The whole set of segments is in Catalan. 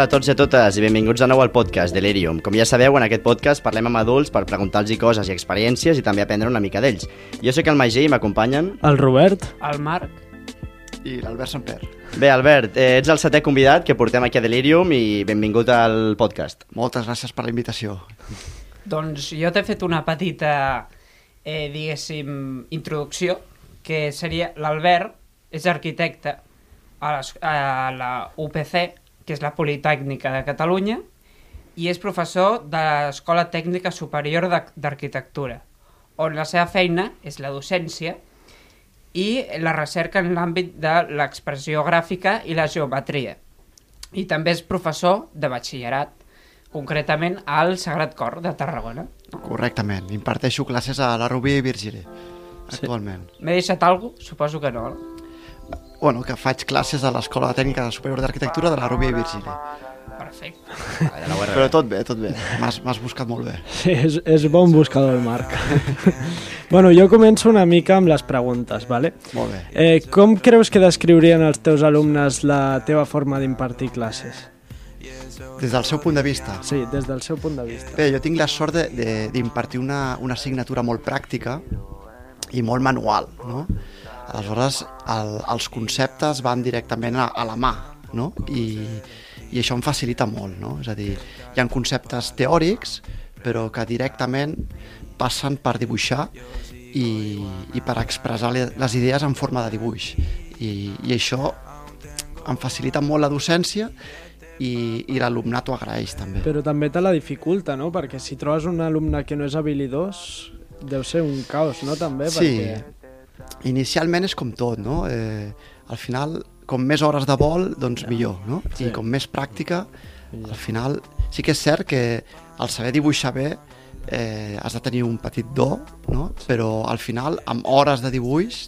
Hola a tots i a totes i benvinguts de nou al podcast Delirium. Com ja sabeu, en aquest podcast parlem amb adults per preguntar-los coses i experiències i també aprendre una mica d'ells. Jo sóc el Magí i m'acompanyen... El Robert. El Marc. i l'Albert Samper. Bé, Albert, eh, ets el setè convidat que portem aquí a Delirium i benvingut al podcast. Moltes gràcies per la invitació. Doncs jo t'he fet una petita, eh, diguéssim, introducció, que seria l'Albert és arquitecte a, les, a la UPC, que és la Politècnica de Catalunya, i és professor de l'Escola Tècnica Superior d'Ar- d'Arquitectura, on la seva feina és la docència i la recerca en l'àmbit de l'expressió gràfica i la geometria. I també és professor de batxillerat, concretament al Sagrat Cor de Tarragona. Correctament. Imparteixo classes a la Rubí i Virgili, actualment. M'he deixat alguna cosa? Suposo que no. Bueno, que faig classes a l'Escola Tècnica Superior d'Arquitectura de la Rubí i Virgili. Perfecte. Però tot bé, tot bé. M'has buscat molt bé. Sí, és, és bon buscador el Marc. bueno, jo començo una mica amb les preguntes, ¿vale? Molt bé. Eh, com creus que descriurien els teus alumnes la teva forma d'impartir classes? Des del seu punt de vista. Sí, des del seu punt de vista. Bé, jo tinc la sort de- de- d'impartir una, una assignatura molt pràctica i molt manual, no? Aleshores, el, els conceptes van directament a, a la mà, no? I, I això em facilita molt, no? És a dir, hi ha conceptes teòrics, però que directament passen per dibuixar i, i per expressar le- les idees en forma de dibuix. I, i això em facilita molt la docència i, i l'alumnat ho agraeix també. Però també te la dificulta, no? Perquè si trobes un alumne que no és habilidós, deu ser un caos, no? També, Sí, perquè... inicialment és com tot, no? Eh, al final, com més hores de vol, doncs millor, no? Sí. I com més pràctica, al final... Sí que és cert que al saber dibuixar bé eh, has de tenir un petit do, no? Però al final, amb hores de dibuix,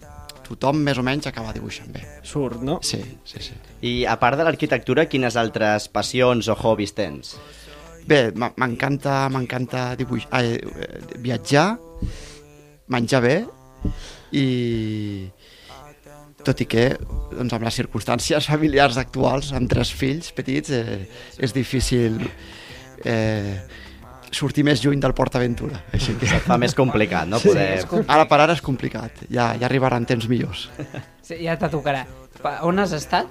tothom més o menys acaba dibuixant bé. Surt, no? Sí, sí, sí. I a part de l'arquitectura, quines altres passions o hobbies tens? Bé, m'encanta m'encanta dibuix... eh, viatjar, menjar bé i tot i que doncs, amb les circumstàncies familiars actuals, amb tres fills petits, eh, és difícil eh, sortir més lluny del Port Aventura. Així que Et fa més complicat, no? Poder... és com- ara per ara és complicat, ja, ja arribaran temps millors. Sí, ja te tocarà. On has estat?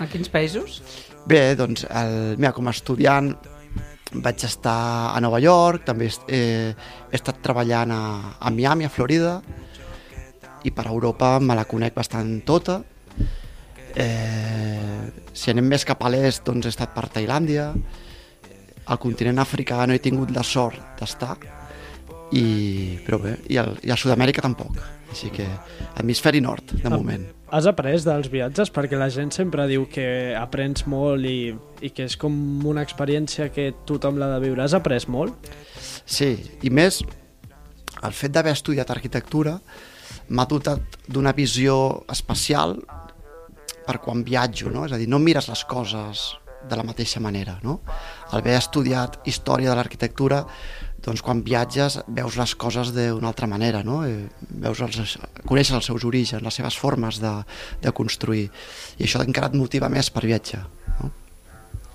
A quins països? Bé, doncs, el, mira, com a estudiant vaig estar a Nova York, també est- eh, he estat treballant a, a Miami, a Florida, i per Europa me la conec bastant tota. Eh, si anem més cap a l'est, doncs he estat per Tailàndia. Al continent africà no he tingut la sort d'estar, i, però bé, i, el, i a Sud-amèrica tampoc. Així que hemisferi nord, de moment. Has après dels viatges? Perquè la gent sempre diu que aprens molt i, i que és com una experiència que tothom l'ha de viure. Has après molt? Sí, i més, el fet d'haver estudiat arquitectura m'ha dotat d'una visió especial per quan viatjo, no? És a dir, no mires les coses de la mateixa manera, no? Al haver estudiat història de l'arquitectura, doncs quan viatges veus les coses d'una altra manera, no? Eh, Veus els, coneixes els seus orígens, les seves formes de, de construir, i això encara et motiva més per viatjar, no?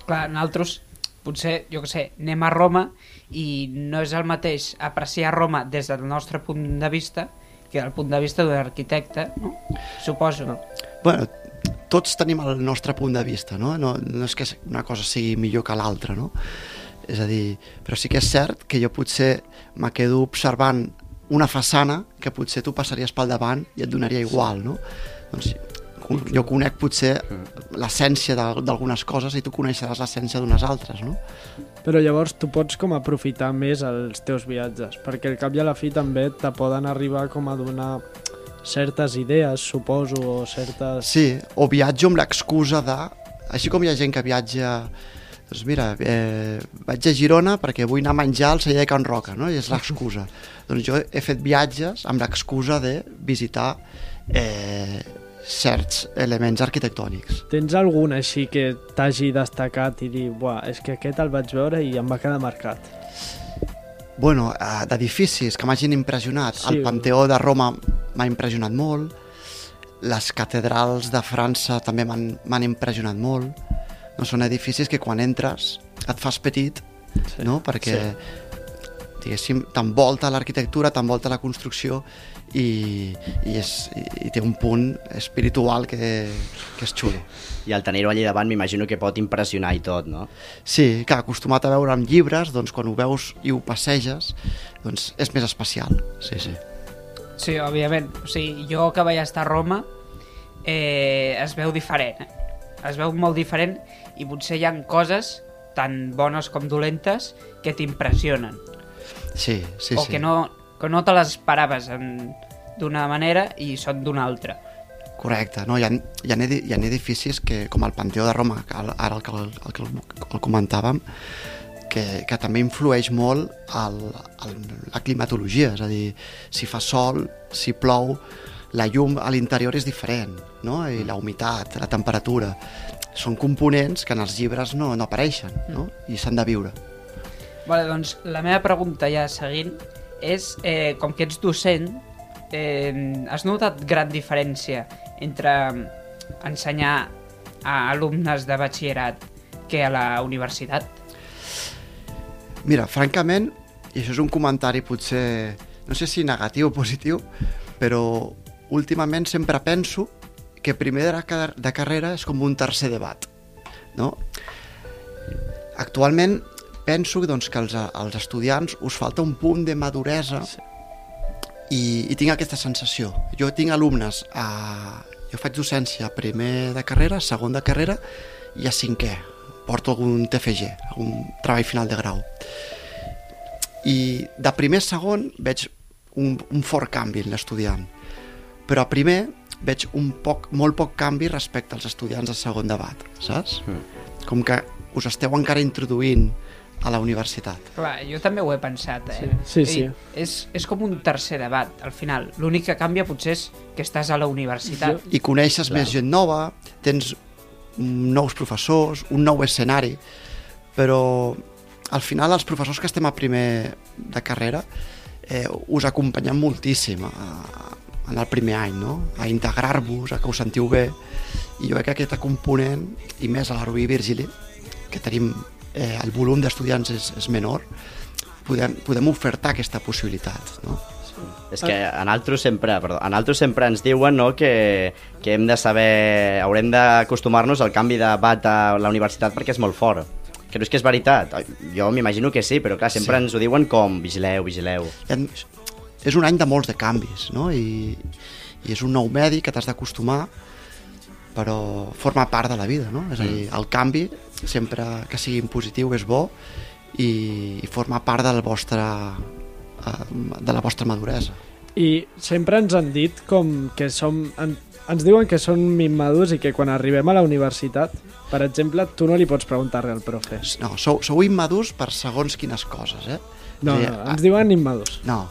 Clar, nosaltres potser, jo que sé, anem a Roma i no és el mateix apreciar Roma des del nostre punt de vista que del punt de vista d'un arquitecte, no? Suposo. No. Bueno, tots tenim el nostre punt de vista, no? No, no és que una cosa sigui millor que l'altra, no? És a dir, però sí que és cert que jo potser me quedo observant una façana que potser tu passaries pel davant i et donaria igual, no? Doncs jo conec potser l'essència d'algunes coses i tu coneixeràs l'essència d'unes altres, no? Però llavors tu pots com aprofitar més els teus viatges, perquè al cap i a la fi també te poden arribar com a donar certes idees, suposo, o certes... Sí, o viatjo amb l'excusa de... Així com hi ha gent que viatja doncs mira, eh, vaig a Girona perquè vull anar a menjar al celler de Can Roca, no? i és l'excusa. doncs jo he fet viatges amb l'excusa de visitar eh, certs elements arquitectònics. Tens algun així que t'hagi destacat i dir, buah, és que aquest el vaig veure i em va quedar marcat? Bueno, eh, d'edificis que m'hagin impressionat. Sí. El Panteó de Roma m'ha impressionat molt, les catedrals de França també m'han impressionat molt. No són edificis que quan entres et fas petit, Sí. no? Perquè diguéssim, t'envolta l'arquitectura, t'envolta la construcció i, i, és, i, i té un punt espiritual que, que és xulo. I el tenir-ho allà davant m'imagino que pot impressionar i tot, no? Sí, que acostumat a veure amb llibres, doncs quan ho veus i ho passeges, doncs és més especial. Sí, sí. Sí, òbviament. O sigui, jo que vaig estar a Roma eh, es veu diferent. Eh? Es veu molt diferent i potser hi ha coses tan bones com dolentes que t'impressionen. Sí, sí, o sí. que no, que no te les esperaves d'una manera i són d'una altra. Correcte, no? hi, ha, hi, ha, hi ha edificis que, com el Panteó de Roma, que ara el que el, el, que el, el comentàvem, que, que també influeix molt el, el, la climatologia, és a dir, si fa sol, si plou, la llum a l'interior és diferent, no? i la humitat, la temperatura, són components que en els llibres no, no apareixen, no? i s'han de viure. Vale, doncs la meva pregunta ja seguint és, eh, com que ets docent, eh, has notat gran diferència entre ensenyar a alumnes de batxillerat que a la universitat? Mira, francament, i això és un comentari potser, no sé si negatiu o positiu, però últimament sempre penso que primer de carrera és com un tercer debat, no? Actualment penso doncs, que als, als estudiants us falta un punt de maduresa Sí. i, i tinc aquesta sensació. Jo tinc alumnes, a, jo faig docència a primer de carrera, segon de carrera i a cinquè. Porto algun TFG, algun treball final de grau. I de primer a segon veig un, un fort canvi en l'estudiant. Però a primer veig un poc, molt poc canvi respecte als estudiants de segon debat, saps? Com que us esteu encara introduint a la universitat. Clar, jo també ho he pensat, eh? Sí, sí, I És, és com un tercer debat, al final. L'únic que canvia potser és que estàs a la universitat. i coneixes més gent nova, tens nous professors, un nou escenari, però al final els professors que estem a primer de carrera eh, us acompanyen moltíssim a, en el primer any, no? a integrar-vos, a que us sentiu bé, i jo crec que aquest component, i més a l'Arubí Virgili, que tenim eh, el volum d'estudiants és, és menor, podem, podem ofertar aquesta possibilitat. No? És que en altres sempre, perdó, en altres sempre ens diuen no, que, que hem de saber, haurem d'acostumar-nos al canvi de bat a la universitat perquè és molt fort. Que no és que és veritat, jo m'imagino que sí, però clar, sempre Sí. ens ho diuen com vigileu, vigileu. És un any de molts de canvis, no? I, i és un nou medi que t'has d'acostumar, però forma part de la vida, no? És a dir, el canvi, sempre que sigui positiu, és bo i, i forma part del vostre, eh, de la vostra maduresa. I sempre ens han dit com que som... En, ens diuen que són immadurs i que quan arribem a la universitat, per exemple, tu no li pots preguntar-li al profe. No, sou, sou immadurs per segons quines coses, eh? No, no, ens diuen immadurs. no,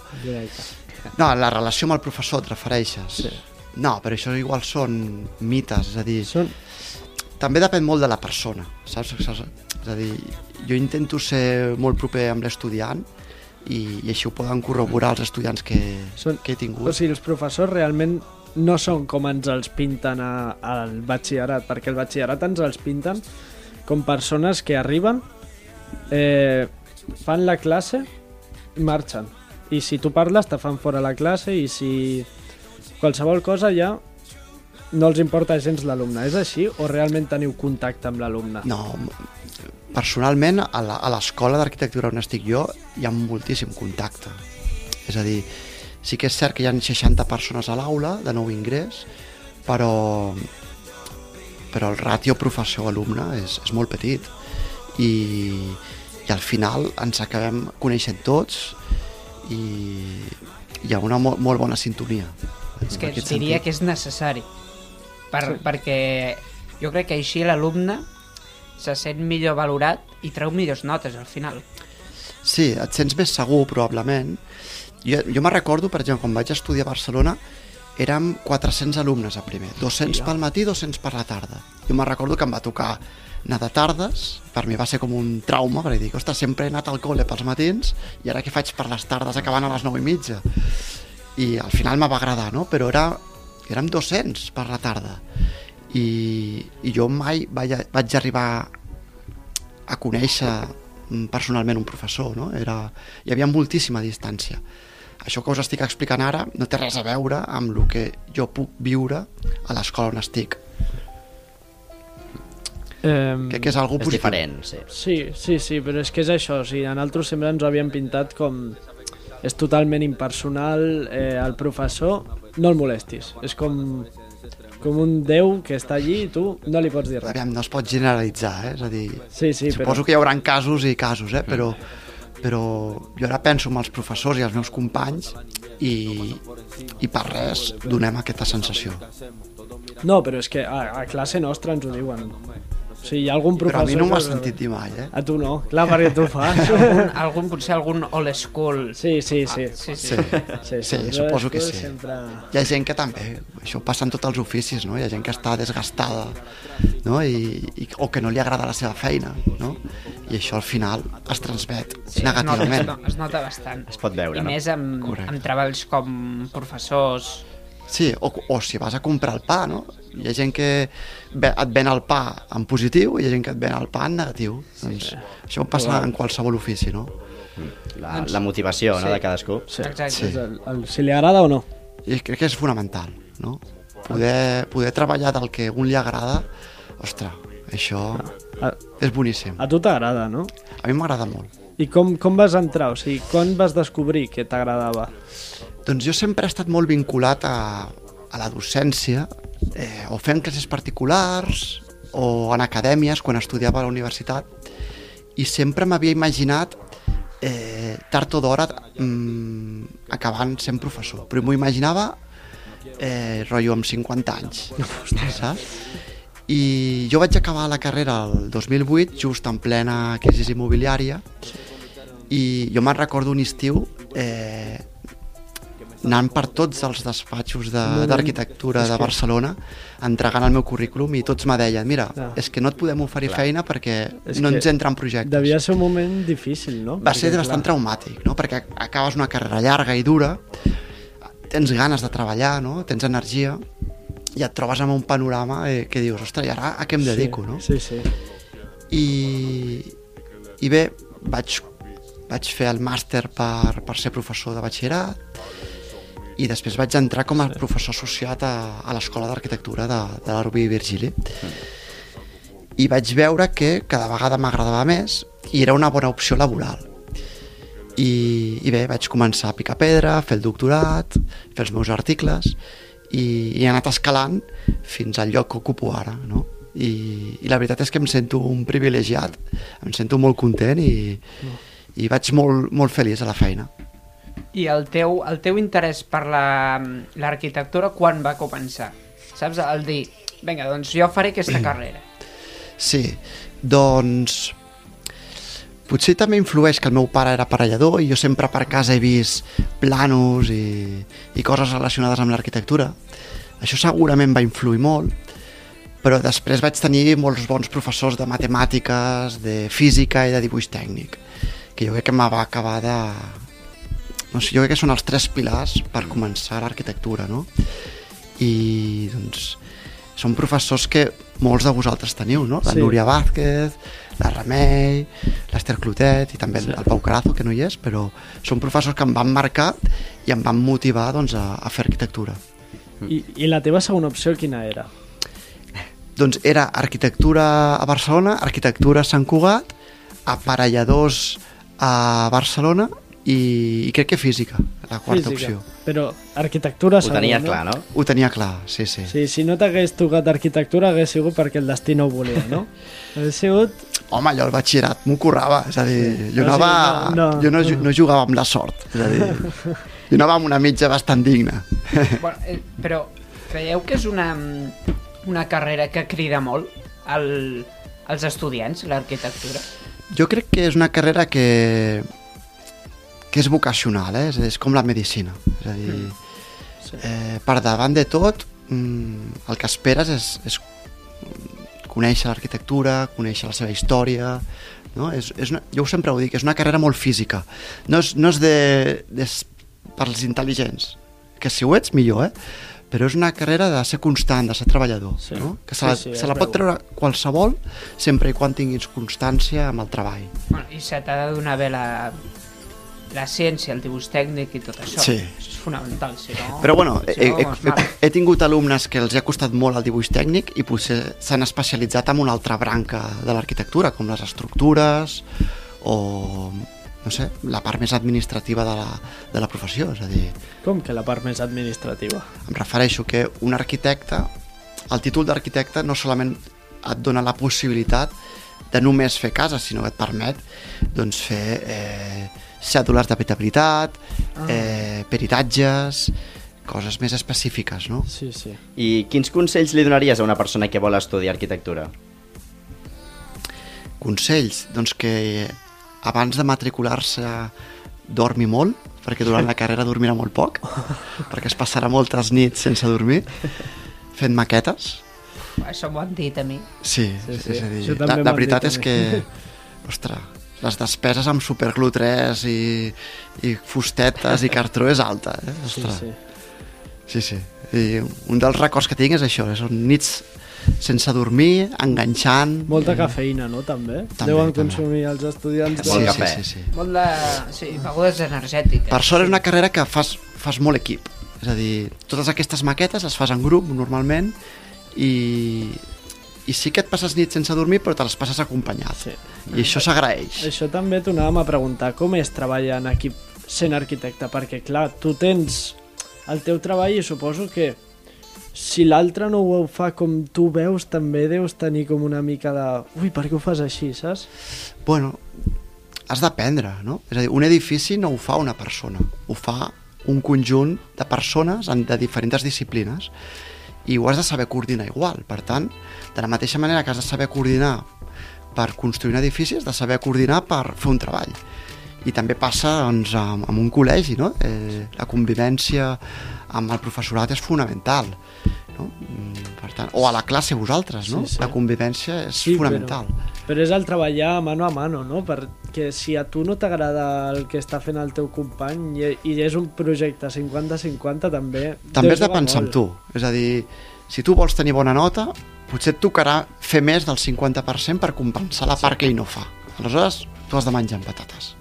no, la relació amb el professor et refereixes. Sí. No, però això igual són mites, és a dir, Són... també depèn molt de la persona, saps? És a dir, jo intento ser molt proper amb l'estudiant i, i així ho poden corroborar els estudiants que, Són- que he tingut. O sigui, els professors realment no són com ens els pinten a, al batxillerat, perquè el batxillerat ens els pinten com persones que arriben, eh, fan la classe i marxen. I si tu parles, te fan fora la classe i si qualsevol cosa ja no els importa gens l'alumne. És així o realment teniu contacte amb l'alumne? No, personalment, a la- a l'escola d'arquitectura on estic jo hi ha moltíssim contacte. És a dir, sí que és cert que hi ha 60 persones a l'aula de nou ingrés, però, però el ràtio professor-alumne és, és molt petit i, i al final ens acabem coneixent tots i hi ha una molt, molt bona sintonia. És que diria sentit. que és necessari. Per, Sí. sí. Perquè jo crec que així l'alumne se sent millor valorat i treu millors notes al final. Sí, et sents més segur, probablement. Jo, jo me recordo, per exemple, quan vaig estudiar a Barcelona, érem 400 alumnes a primer, 200 pel matí, 200 per la tarda. Jo me recordo que em va tocar anar de tardes, per mi va ser com un trauma, perquè dic, ostres, sempre he anat al col·le pels matins i ara què faig per les tardes acabant a les 9 i mitja? I al final me va agradar, no? Però era, érem 200 per la tarda. I, i jo mai vaig, vaig arribar a conèixer mm, personalment un professor, no? Era, hi havia moltíssima distància. Això que us estic explicant ara no té res a veure amb el que jo puc viure a l'escola on estic. Eh, Crec que és algú És positiu. diferent, sí. Sí, sí, sí, però és que és això, o sigui, a nosaltres sempre ens ho havien pintat com és totalment impersonal, eh, el professor no el molestis, és com, com un déu que està allí i tu no li pots dir res. Aviam, no es pot generalitzar, eh? és a dir, Sí, sí, però... suposo que hi haurà casos i casos, eh? però, però jo ara penso en els professors i els meus companys i, i per res donem aquesta sensació. No, però és que a, a classe nostra ens ho diuen. O sigui, hi ha algun Però professor... a mi no m'ho has que- sentit dir mai, eh? A tu no, clar, perquè tu ho fas. Algun, algun, potser algun old school. Sí, sí, sí. Sí, sí. Sí, Sí, sí, jo suposo que sí. Sempre... Hi ha gent que també, això passa en tots els oficis, no? Hi ha gent que està desgastada, no? I, i, o que no li agrada la seva feina, no? I això al final es transmet Sí, negativament. Es nota, es nota bastant. Es pot veure, I no? més amb, Correcte. amb treballs com professors... Sí, o, o si vas a comprar el pa, no? Hi ha gent que et ven el pa en positiu i hi ha gent que et ven el pa en negatiu. Sí, doncs això passa en qualsevol ofici, no? La, la motivació no, Sí. de cadascú. Sí. Exacte. Sí. El, el, si li agrada o no. I crec que és fonamental, no? Poder, poder treballar del que a un li agrada, ostres, això A, és boníssim. a tu t'agrada, no? A mi m'agrada molt. I com, com vas entrar? O sigui, quan vas descobrir que t'agradava? Doncs jo sempre he estat molt vinculat a, a la docència, eh, o fent classes particulars, o en acadèmies, quan estudiava a la universitat, i sempre m'havia imaginat eh, tard o d'hora mm, acabant sent professor. Però m'ho imaginava eh, rotllo amb 50 anys, saps? I jo vaig acabar la carrera el 2008, just en plena crisi immobiliària, i jo me'n recordo un estiu eh, anant per tots els despatxos de- d'arquitectura de, que- Barcelona entregant el meu currículum i tots me deien mira, Clar. és que no et podem oferir feina perquè És no ens entren projectes. Devia ser un moment difícil, no? Va ser Perquè, bastant clar, traumàtic, no? perquè acabes una carrera llarga i dura, tens ganes de treballar, no? tens energia, i et trobes amb un panorama eh, que dius, ostres, i ara a què em dedico? No? Sí, sí. I, i bé, vaig, vaig fer el màster per, per ser professor de batxillerat i després vaig entrar com a professor associat a, a l'Escola d'Arquitectura de, de l'Arbi Virgili. I vaig veure que cada vegada m'agradava més i era una bona opció laboral. I, i bé, vaig començar a picar pedra, a fer el doctorat, fer els meus articles i, i he anat escalant fins al lloc que ocupo ara, no? I, i la veritat és que em sento un privilegiat, em sento molt content i, i vaig molt, molt feliç a la feina. I el teu, el teu interès per la- l'arquitectura quan va començar? Saps? El dir, vinga, doncs jo faré aquesta carrera. Sí, doncs potser també influeix que el meu pare era aparellador i jo sempre per casa he vist planos i, i coses relacionades amb l'arquitectura. Això segurament va influir molt, però després vaig tenir molts bons professors de matemàtiques, de física i de dibuix tècnic, que jo crec que me va acabar de... No sé, jo crec que són els tres pilars per començar l'arquitectura, no? I, doncs, són professors que molts de vosaltres teniu, no? La Sí. Núria Vázquez, la Remei, l'Ester Clotet i també el, el Pau Carazo, que no hi és, però són professors que em van marcar i em van motivar doncs, a, a fer arquitectura. I, I la teva segona opció quina era? Doncs era arquitectura a Barcelona, arquitectura a Sant Cugat, aparelladors a Barcelona i, i crec que física, la quarta Física. opció. Però arquitectura Ho segur, tenies no? clar, no? Ho tenia clar, sí, sí. Sí, si no t'hagués tocat arquitectura hagués sigut perquè el destí no ho volia, no? Hagués sigut... Home, jo al batxillerat m'ho currava, és a dir, jo, No, anava, sí, no, no. jo no, ju- no jugava amb la sort, és a dir, I no va amb una mitja bastant digna. Bueno, eh, però creieu que és una, una carrera que crida molt al, als estudiants, l'arquitectura? Jo crec que és una carrera que, que és vocacional, eh? és, és com la medicina. És a dir, Sí. eh, per davant de tot, mm, el que esperes és, és conèixer l'arquitectura, conèixer la seva història, no? és, és una, jo sempre ho dic, és una carrera molt física. No és, no és de, de, per als intel·ligents, que si ho ets, millor, eh? però és una carrera de ser constant, de ser treballador, Sí. no? que se Sí, la, sí, se es la pot treure qualsevol sempre i quan tinguis constància amb el treball. Bueno, I se t'ha de donar bé la, la ciència, el dibuix tècnic i tot això. Sí. És fonamental, si no... Però bueno, si he, no, he, he, mal. he tingut alumnes que els ha costat molt el dibuix tècnic i potser s'han especialitzat en una altra branca de l'arquitectura, com les estructures o, no sé, la part més administrativa de la, de la professió. És a dir, Com que la part més administrativa? em refereixo que un arquitecte, el títol d'arquitecte no solament et dona la possibilitat de només fer cases, sinó que et permet doncs, fer eh, cèdules d'habitabilitat, Ah. eh, peritatges, coses més específiques, no? Sí, sí. I quins consells li donaries a una persona que vol estudiar arquitectura? Consells, doncs que abans de matricular-se dormi molt, perquè durant la carrera dormirà molt poc, perquè es passarà moltes nits sense dormir, fent maquetes. Això m'ho han dit a mi. Sí, Sí, sí, és a dir, la, la veritat és que, ostres, les despeses amb Superglue 3 i, i fustetes i cartró és alta, eh? Sí, Ostres. sí. Sí, sí. I un dels records que tinc és això, eh? són nits sense dormir, enganxant... Molta eh, cafeïna, no, també? També, Deuen també. consumir els estudiants. Sí, de... cafè. sí, sí, sí. Molt de... Sí, begudes energètiques. Per sort és una carrera que fas, fas molt equip. És a dir, totes aquestes maquetes les fas en grup, normalment, i, i sí que et passes nit sense dormir, però te les passes acompanyat. Sí. I això s'agraeix. Això també t'ho anàvem a preguntar, com és treballar en equip sent arquitecte? Perquè, clar, tu tens el teu treball i suposo que si l'altre no ho fa com tu veus, també deus tenir com una mica de... Ui, per què ho fas així, saps? Bueno, has d'aprendre, no? És a dir, un edifici no ho fa una persona, ho fa un conjunt de persones de diferents disciplines i ho has de saber coordinar igual. Per tant, de la mateixa manera que has de saber coordinar per construir un edifici, has de saber coordinar per fer un treball. I també passa doncs, amb, amb un col·legi, no? Eh, la convivència amb el professorat és fonamental. No? Mm, Per tant, o a la classe vosaltres, no? Sí, sí. La convivència és Sí, fonamental. Però és el treballar mano a mano, no? Perquè si a tu no t'agrada el que està fent el teu company i, i és un projecte 50-50, també... També has de pensar en molt. tu. És a dir, si tu vols tenir bona nota, potser et tocarà fer més del 50% per compensar la part que ell no fa. Aleshores, tu has de menjar amb patates.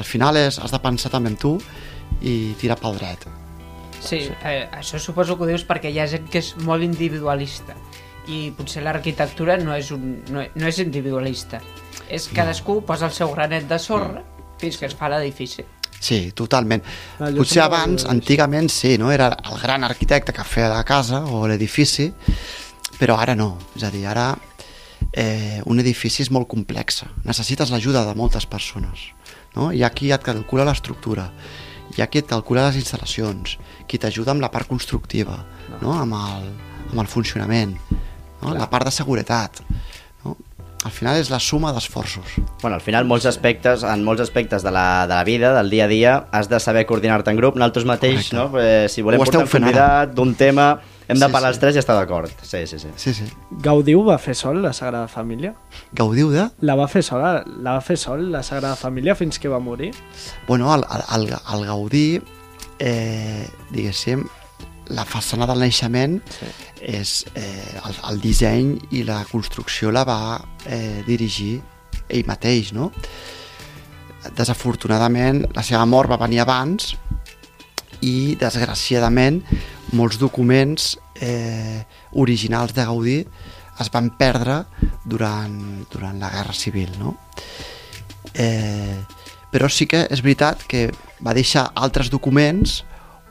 Al final és, has de pensar també en tu i tirar pel dret. Sí, eh, això suposo que ho dius perquè hi ha gent que és molt individualista i potser l'arquitectura no, és un, no, no és individualista. És cadascú posa el seu granet de sorra fins que es fa l'edifici. Sí, totalment. Ah, Potser abans, veig. antigament, sí, no? era el gran arquitecte que feia la casa o l'edifici, però ara no. És a dir, ara eh, un edifici és molt complex. Necessites l'ajuda de moltes persones. No? Hi ha qui et calcula l'estructura, hi ha qui et calcula les instal·lacions, qui t'ajuda amb la part constructiva, no? amb, el, amb el funcionament, no? la part de seguretat. No? Al final és la suma d'esforços. Bueno, al final, molts aspectes, en molts aspectes de la, de la vida, del dia a dia, has de saber coordinar-te en grup. Nosaltres mateix, Correcte. no? Eh, si volem portar un convidat d'un tema, hem de Sí, parlar sí. els tres i estar d'acord. Sí, sí, sí. Sí, sí. Gaudiu va fer sol la Sagrada Família? Gaudiu de... La va fer sola, la va fer sol la Sagrada Família fins que va morir? Bueno, el, el, el Gaudí, eh, diguéssim, la façana del naixement Sí. és eh, el, el disseny i la construcció la va eh, dirigir ell mateix, no? Desafortunadament, la seva mort va venir abans i, desgraciadament, molts documents eh, originals de Gaudí es van perdre durant, durant la Guerra Civil, no? Eh, però sí que és veritat que va deixar altres documents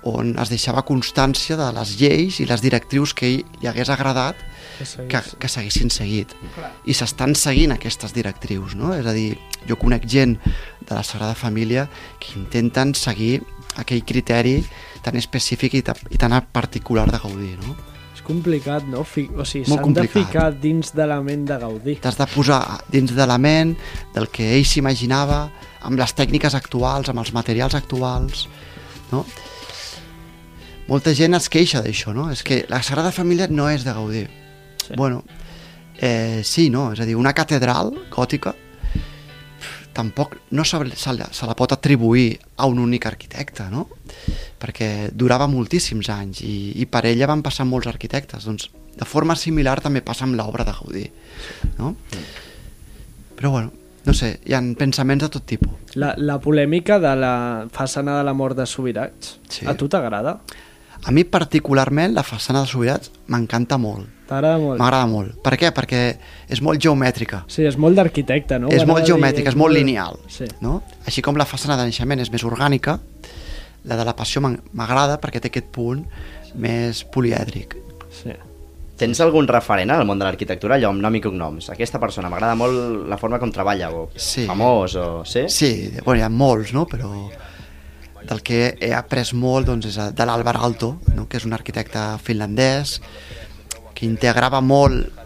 on es deixava constància de les lleis i les directrius que ell li hagués agradat Que seguís. que, que s'haguessin seguit. Clar. I s'estan seguint aquestes directrius, no? És a dir, jo conec gent de la Sagrada Família que intenten seguir aquell criteri tan específic i, i tan particular de Gaudí, no? És complicat, no? Fi o sigui, s'han de ficar dins de la ment de Gaudí. T'has de posar dins de la ment del que ell s'imaginava, amb les tècniques actuals, amb els materials actuals, no? Molta gent es queixa d'això, no? És que la Sagrada Família no és de Gaudí. Sí. Bueno, eh, sí, no? És a dir, una catedral gòtica tampoc no se, se, la- se la pot atribuir a un únic arquitecte, no? Perquè durava moltíssims anys i, i per ella van passar molts arquitectes. Doncs de forma similar també passa amb l'obra de Gaudí, no? Però bueno, no sé, hi ha pensaments de tot tipus. La, la polèmica de la façana de la mort de Subirats, Sí. a tu t'agrada? A mi particularment la façana de Sobirats m'encanta molt, T'agrada molt? m'agrada molt. Per què? Perquè és molt geomètrica. Sí, és molt d'arquitecte, no? és molt geomètrica, és molt lineal. Sí. No? Així com la façana de naixement és més orgànica, la de la passió m'agrada perquè té aquest punt més polièdric. sí. Tens algun referent al món de l'arquitectura, allò amb nom i cognoms? Aquesta persona, m'agrada molt la forma com treballa, o Sí. famós, o... Sí? Sí, bueno, hi ha molts, no? però del que he après molt doncs, és de l'Alvar Alto, no? que és un arquitecte finlandès que integrava molt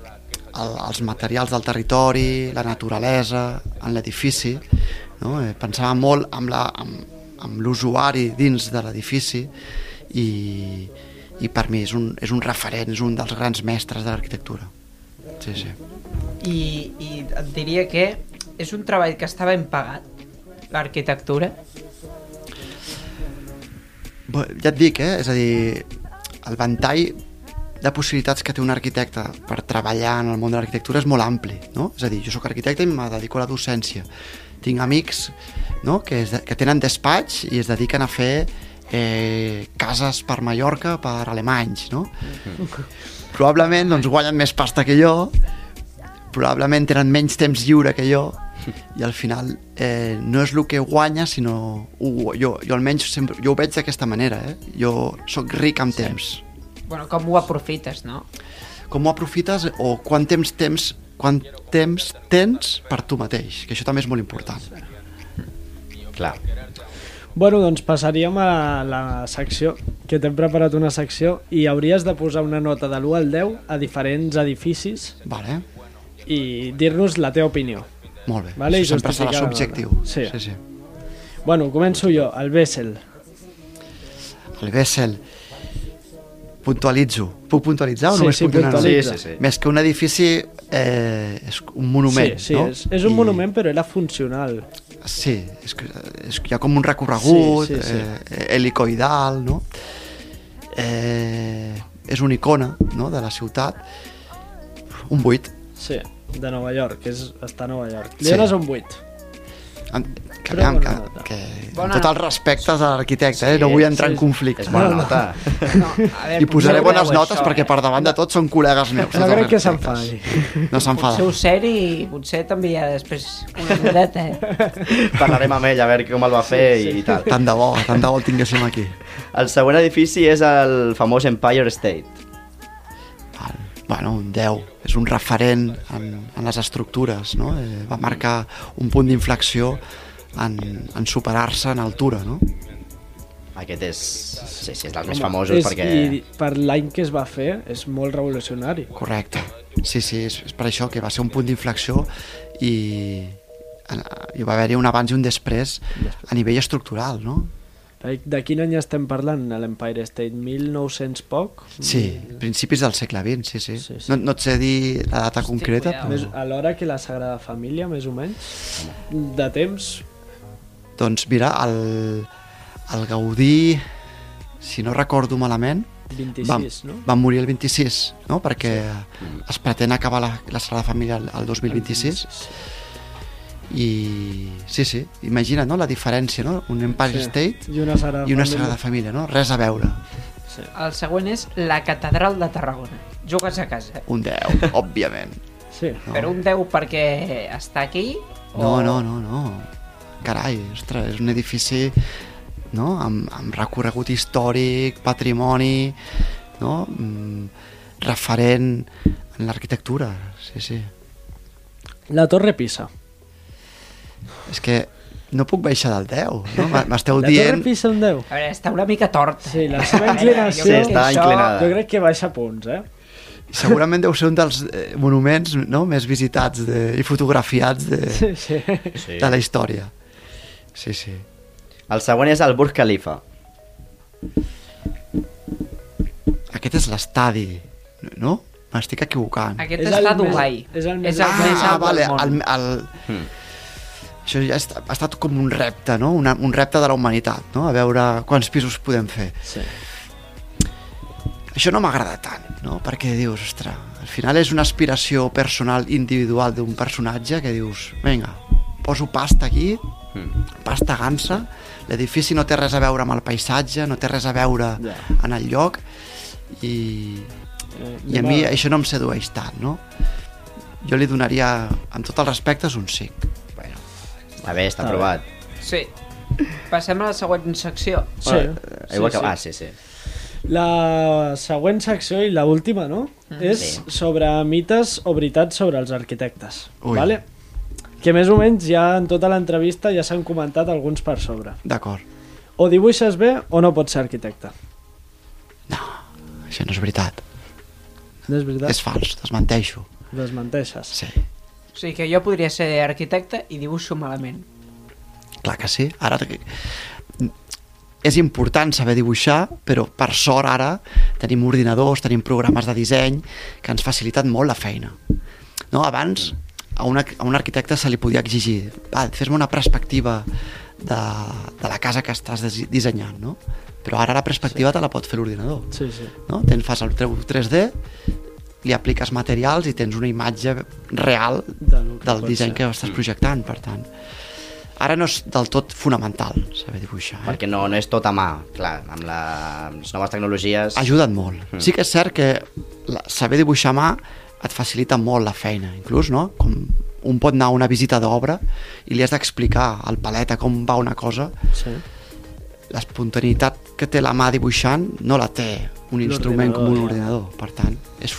el, els materials del territori, la naturalesa, en l'edifici. No? Eh, Pensava molt amb l'usuari dins de l'edifici i, i per mi és un, és un referent, és un dels grans mestres de l'arquitectura. Sí, sí. I, I et diria que és un treball que està ben pagat, l'arquitectura. Ja et dic, eh? És a dir, el ventall de possibilitats que té un arquitecte per treballar en el món de l'arquitectura és molt ampli, no? És a dir, jo sóc arquitecte i me dedico a la docència. Tinc amics no? que, es de, que tenen despatx i es dediquen a fer eh, cases per Mallorca per alemanys, no? Probablement doncs, guanyen més pasta que jo, probablement tenen menys temps lliure que jo i al final eh, no és el que guanya sinó ho, jo, jo almenys sempre, jo ho veig d'aquesta manera eh? jo sóc ric amb temps Bueno, com ho aprofites, no? com ho aprofites o quant temps temps quant temps tens per tu mateix que això també és molt important Clar. Bueno, doncs passaríem a la secció, que t'hem preparat una secció i hauries de posar una nota de l'1 al 10 a diferents edificis vale? I dir-nos la teva opinió. molt bé, Vale, i això sempre serà subjectiu. Sí. Sí, sí. Bueno, començo jo, el Bessel. el Bessel puntualitzo puc puntualitzar o Sí, només sí, puc donar. Sí, sí, sí. més que un edifici eh, és un monument sí, sí, no? és, és un I- monument però era funcional. Sí, és que, és que hi ha com un recorregut Sí, sí, sí. Eh, helicoidal, no? Eh, és una icona no? de la ciutat. Un 8. Sí, de Nova York, que és, està a Nova York. Li Sí. dones un 8. Amb, que, Però que, que, Bona amb tots els respectes a l'arquitecte, eh? Sí, no vull entrar sí, en conflicte. És bona nota. no a veure, I posaré bones notes això, perquè eh? per davant de tot són col·legues meus. No crec que s'enfadi. No s'enfada. Potser ho ser i potser t'envia després una nodeta, eh? Parlarem amb ell a veure com el va fer i, i tal. Tant de bo, tant de bo el tinguéssim aquí. El següent edifici és el famós Empire State. Bueno, un 10. És un referent en, en les estructures, no? Eh, va marcar un punt d'inflexió en, en superar-se en altura, no? Aquest és... Sí, sí, és dels més famosos és, perquè... I per l'any que es va fer és molt revolucionari. Correcte. Sí, sí, és, és per això que va ser un punt d'inflexió i en- hi va haver-hi un abans i un després a nivell estructural, no? De quin any estem parlant, a l'Empire State? 1900 poc? Sí, principis del segle XX, sí, sí. Sí, sí. No, no et sé dir la data concreta, cuidao. Més, però... alhora que la Sagrada Família, més o menys? De temps? Doncs mira, el, el Gaudí, si no recordo malament, 26, va, no? va morir el 26, no? perquè es pretén acabar la, la Sagrada Família el, el 2026 i sí, sí, imagina no? la diferència, no? un Empire Sí. State I una Sagrada i una Família. Sagrada Família, no? res a veure Sí. El següent és la Catedral de Tarragona. Jugues a casa. un 10, òbviament Sí. no. Però un 10 perquè està aquí? no, no, no, no carai, ostres, és un edifici no? amb, amb recorregut històric patrimoni no? Mm, referent en l'arquitectura, sí, sí. La Torre Pisa. És que no puc baixar del 10, no? M'esteu La Torre dient... Pisa un 10. A veure, està una mica tort. Sí, la seva inclinació... Sí, que està això- inclinada. Jo crec que baixa punts, eh? Segurament deu ser un dels eh, monuments no? més visitats de, i fotografiats de, Sí, sí. De la història. Sí, sí. El següent és el Burj Khalifa. Aquest és l'estadi, no? M'estic equivocant. Aquest És està el a més- Dubai. és el més- és el més ah, alt vale, del el, món. el, Hmm. Això ja ha estat, ha estat com un repte, no? Una, un repte de la humanitat, no? A veure quants pisos podem fer. sí. Això no m'agrada tant, no? Perquè dius, ostres, al final és una aspiració personal individual d'un personatge que dius, vinga, poso pasta aquí, Hmm. pasta gansa, l'edifici no té res a veure amb el paisatge, no té res a veure Ja. en el lloc i, Eh, i a mi això no em sedueix tant, no? Jo li donaria, amb tot el respecte, un 5. Està bé, està aprovat. Sí. Passem a la següent secció. Sí, Bueno, sí, igual que... sí. Ah, sí, sí. La següent secció i la última, no? És Sí. sobre mites o veritats sobre els arquitectes. Ui. Vale? Que més o menys ja en tota l'entrevista ja s'han comentat alguns per sobre. D'acord. O dibuixes bé o no pots ser arquitecte. Això no és veritat. No és veritat? És fals, desmenteixo. Desmenteixes. Sí, O sigui que jo podria ser arquitecte i dibuixo malament. clar que sí. Ara és important saber dibuixar, però per sort ara tenim ordinadors, tenim programes de disseny que ens faciliten molt la feina. No? Abans a un, a un arquitecte se li podia exigir va, fes-me una perspectiva de, de la casa que estàs dissenyant, no? Però ara la perspectiva sí. te la pot fer l'ordinador. Sí, sí. no? Tens, fas el teu 3D, li apliques materials i tens una imatge real Del que del disseny ser. que estàs projectant, per tant. Ara no és del tot fonamental saber dibuixar. Eh? Perquè no, no és tot a mà, clar, amb la, amb les noves tecnologies... Ha ajudat molt. Mm. Sí que és cert que la, saber dibuixar a mà et facilita molt la feina, inclús, no? Com un pot anar a una visita d'obra i li has d'explicar al paleta com va una cosa, sí. l'espontaneïtat que té la mà dibuixant no la té un instrument com un ordinador. Per tant, és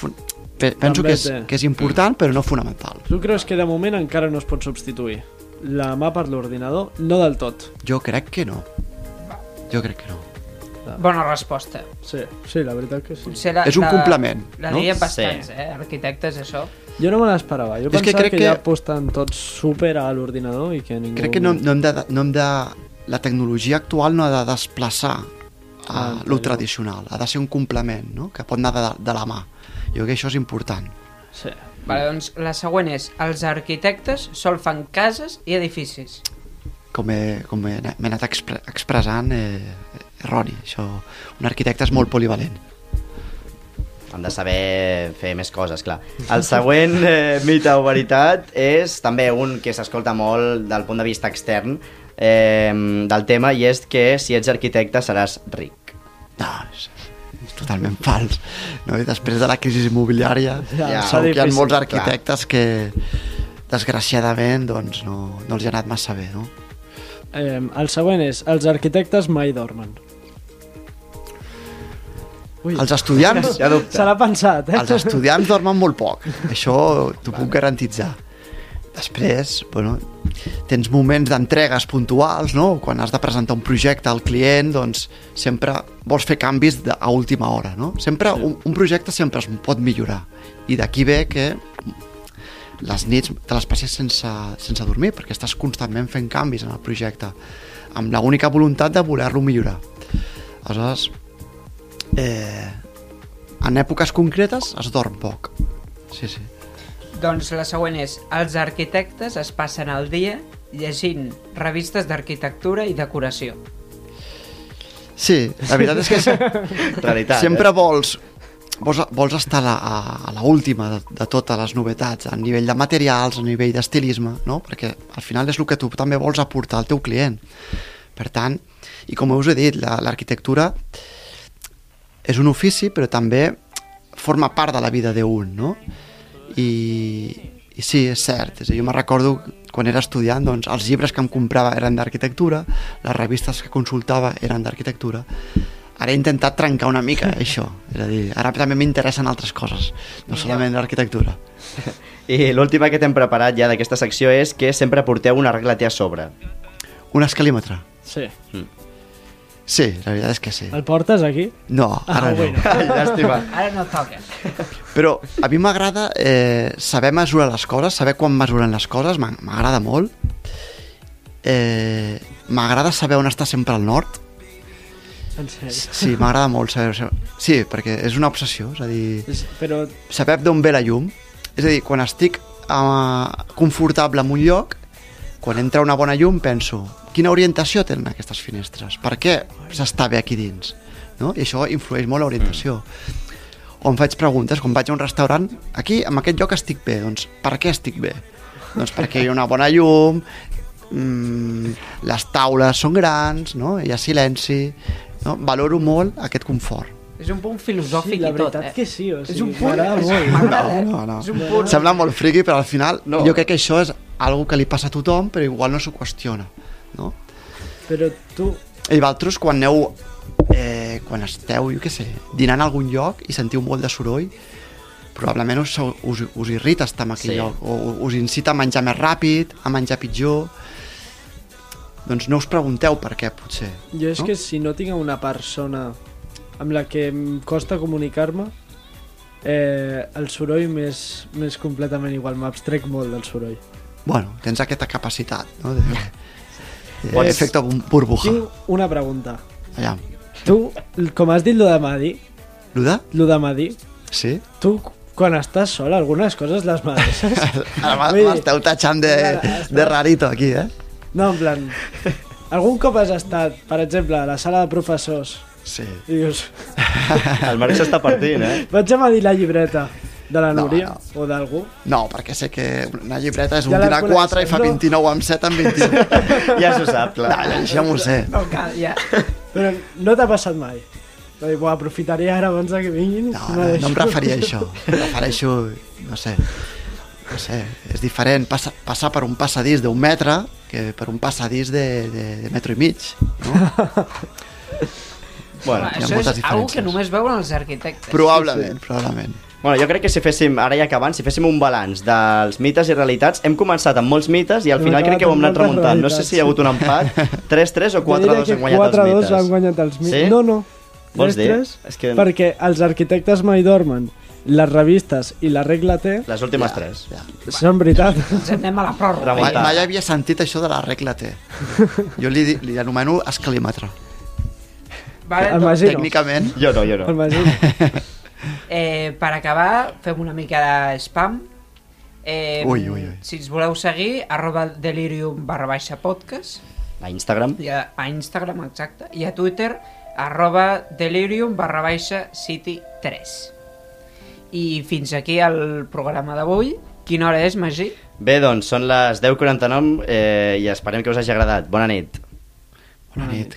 penso que és, que és important, però no fonamental. Tu creus que de moment encara no es pot substituir la mà per l'ordinador? No del tot. Jo crec que no. Jo crec que no. Bona resposta. Sí, sí, la veritat que sí. Potser la, És un la- complement, La no? dirien Sí. bastants, eh? Arquitectes, això. Jo no me l'esperava. Jo És que pensava crec que, que- ja aposten tots super a l'ordinador i que ningú... Crec que no, no, hem de, no hem de... La tecnologia actual no ha de desplaçar a Ah, lo tradicional, ha de ser un complement, no? que pot anar de, de la mà. Jo crec que això és important. Sí. Vale, doncs la següent és els arquitectes sol fan cases i edificis. Com he, com he, m'he anat expre, expressant, eh, erroni. Això, un arquitecte és molt polivalent. Han de saber fer més coses, clar. El següent eh, mite o veritat és també un que s'escolta molt del punt de vista extern eh, del tema i és que si ets arquitecte seràs ric. No, és totalment fals. No? I després de la crisi immobiliària, Ja, segur que hi ha molts clar. arquitectes que desgraciadament doncs, no, no els ha anat massa bé. No? Eh, el següent és els arquitectes mai dormen. Ui, Els estudiants Ja se l'ha pensat, eh? Els estudiants dormen molt poc, això t'ho puc garantitzar. Després, bueno, tens moments d'entregues puntuals, no? Quan has de presentar un projecte al client, doncs sempre vols fer canvis de, a última hora, no? Sempre, Sí. un, un projecte sempre es pot millorar. I d'aquí ve que les nits te les passes sense, sense dormir, perquè estàs constantment fent canvis en el projecte, amb la única voluntat de voler-lo millorar. Aleshores, eh, en èpoques concretes es dorm poc. Sí, sí. Doncs la següent és els arquitectes es passen el dia llegint revistes d'arquitectura i decoració. Sí, la veritat és que Realitat, sempre eh? vols, vols, vols estar a la, a, a la última de, de totes les novetats, a nivell de materials, a nivell d'estilisme, no? perquè al final és el que tu també vols aportar al teu client. Per tant, i com us he dit, la- l'arquitectura és un ofici, però també forma part de la vida d'un, no? I, i sí, és cert. És a dir, jo me recordo quan era estudiant, doncs, els llibres que em comprava eren d'arquitectura, les revistes que consultava eren d'arquitectura. ara he intentat trencar una mica això. És a dir, ara també m'interessen altres coses, no solament l'arquitectura. I l'última que t'hem preparat ja d'aquesta secció és que sempre porteu una regla T a sobre. Un escalímetre. Sí. Sí, la veritat és que sí. El portes aquí? No, ara Ah, no. bueno. Llàstima. Ara no toca. Però a mi m'agrada eh, saber mesurar les coses, saber quan mesuren les coses, m'a- m'agrada molt. Eh, m'agrada saber on està sempre el nord. En sèrio. Sí, m'agrada molt saber... Sí, perquè és una obsessió, és a dir, És- Però saber d'on ve la llum. És a dir, quan estic eh, confortable en un lloc, quan entra una bona llum penso quina orientació tenen aquestes finestres? Per què s'està bé aquí dins? No? I això influeix molt l'orientació. O em faig preguntes, quan vaig a un restaurant, aquí, en aquest lloc estic bé, doncs per què estic bé? Doncs perquè hi ha una bona llum, mm, les taules són grans, no? hi ha silenci, no? valoro molt aquest confort. És un punt sí, filosòfic la i tot, veritat eh? que sí, o sigui, És un punt... és- molt. eh? No, no. És un punt... Sembla molt friqui, però al final No. no. jo crec que això és algo que li passa a tothom, però igual no s'ho qüestiona. No? Però tu... I vosaltres, quan aneu, eh, quan esteu, jo què sé, dinant a algun lloc i sentiu molt de soroll, probablement us, us, us irrita estar en aquell Sí. lloc, o us incita a menjar més ràpid, a menjar pitjor... Doncs no us pregunteu per què, potser. Jo és no? que si no tinc una persona amb la que em costa comunicar-me, eh, el soroll m'és m'és completament igual, m'abstrec molt del soroll. Bueno, tens aquesta capacitat, no? De Pots- efecte bur- burbuja. Tinc una pregunta. Allà. Tu, com has dit lo de Madi, Luda? lo de Madi, Sí? tu quan estàs sol algunes coses les dir- m'esteu tatxant de, de rarito aquí, eh? No, en plan... Algun cop has estat, per exemple, a la sala de professors Sí. i dius, El Marc s'està partint, eh? vaig a medir la llibreta de la No, Núria no. o d'algú. No, perquè sé que una llibreta és un Ja dinar 4 i fa coneixes, no? 29 amb 7 amb 21. Ja s'ho sap, clar. No, això m'ho sé. No cal, ja. Però no t'ha passat mai. Va dir, "Buah, aprofitaré ara abans que vinguin. No, no, deixo". no em referia a això. Em refereixo, no sé, no sé, és diferent passar, passar per un passadís d'un metre que per un passadís de, de, de metro i mig. No? Bueno, hi ha Això és algo que diferències. només veuen els arquitectes. Probablement, probablement. Bueno, jo crec que si féssim, ara ja acabant, si féssim un balanç dels mites i realitats, hem començat amb molts mites i al final crec que ho hem anat remuntant. No sé si hi ha hagut un empat, 3-3 o Jo diria 4-2 que han guanyat els 4-2 mites. han guanyat els mites. Sí? No, no. Vols dir? 3-3, És que Perquè els arquitectes mai dormen. Les revistes i la regla T les últimes 3. Ja. són veritat. Ens anem a la pròrroga. Mai, mai havia sentit això de la regla T. Jo li, li anomeno escalimètre. Vale. Tècnicament, Jo no, jo El no. Magí. eh, per acabar, fem una mica de spam. Eh, Ui, ui, ui. Si ens voleu seguir, arroba delirium barra baixa podcast, A Instagram. i a, a Instagram, exacte, i a Twitter, arroba delirium barra baixa city 3. I fins aquí el programa d'avui. Quina hora és, Magí? Bé, doncs, són les 10.49 eh, i esperem que us hagi agradat. Bona nit. bona nit.